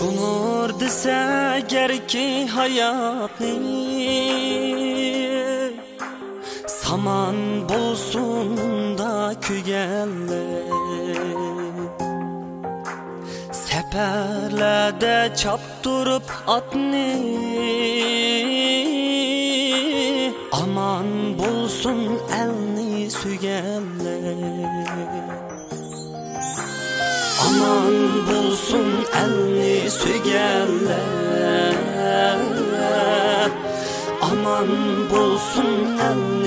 Tunur dese gerki hayatı Saman bolsun da kügelle Seperlerde çaptırıp atni. Aman bolsun elni sügelle Aman bulsun elni sügelle Aman bulsun elni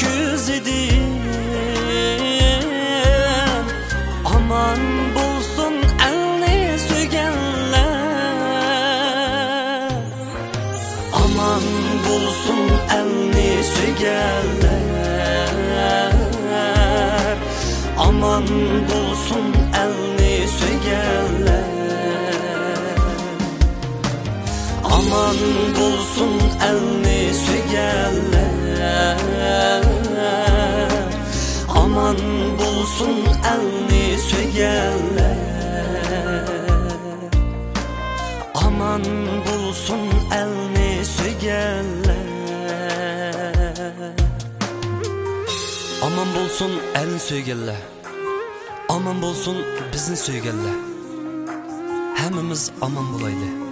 göz idim Aman bulsun elni sügenler. Aman bulsun elni sügerler Aman bulsun elni sügerler Aman bulsun elni sügerler bulsun elni sügerler Aman bulsun elni sügerler Aman bulsun elni sügerler Aman bulsun bizni sügerler Hemmimiz aman bulaylı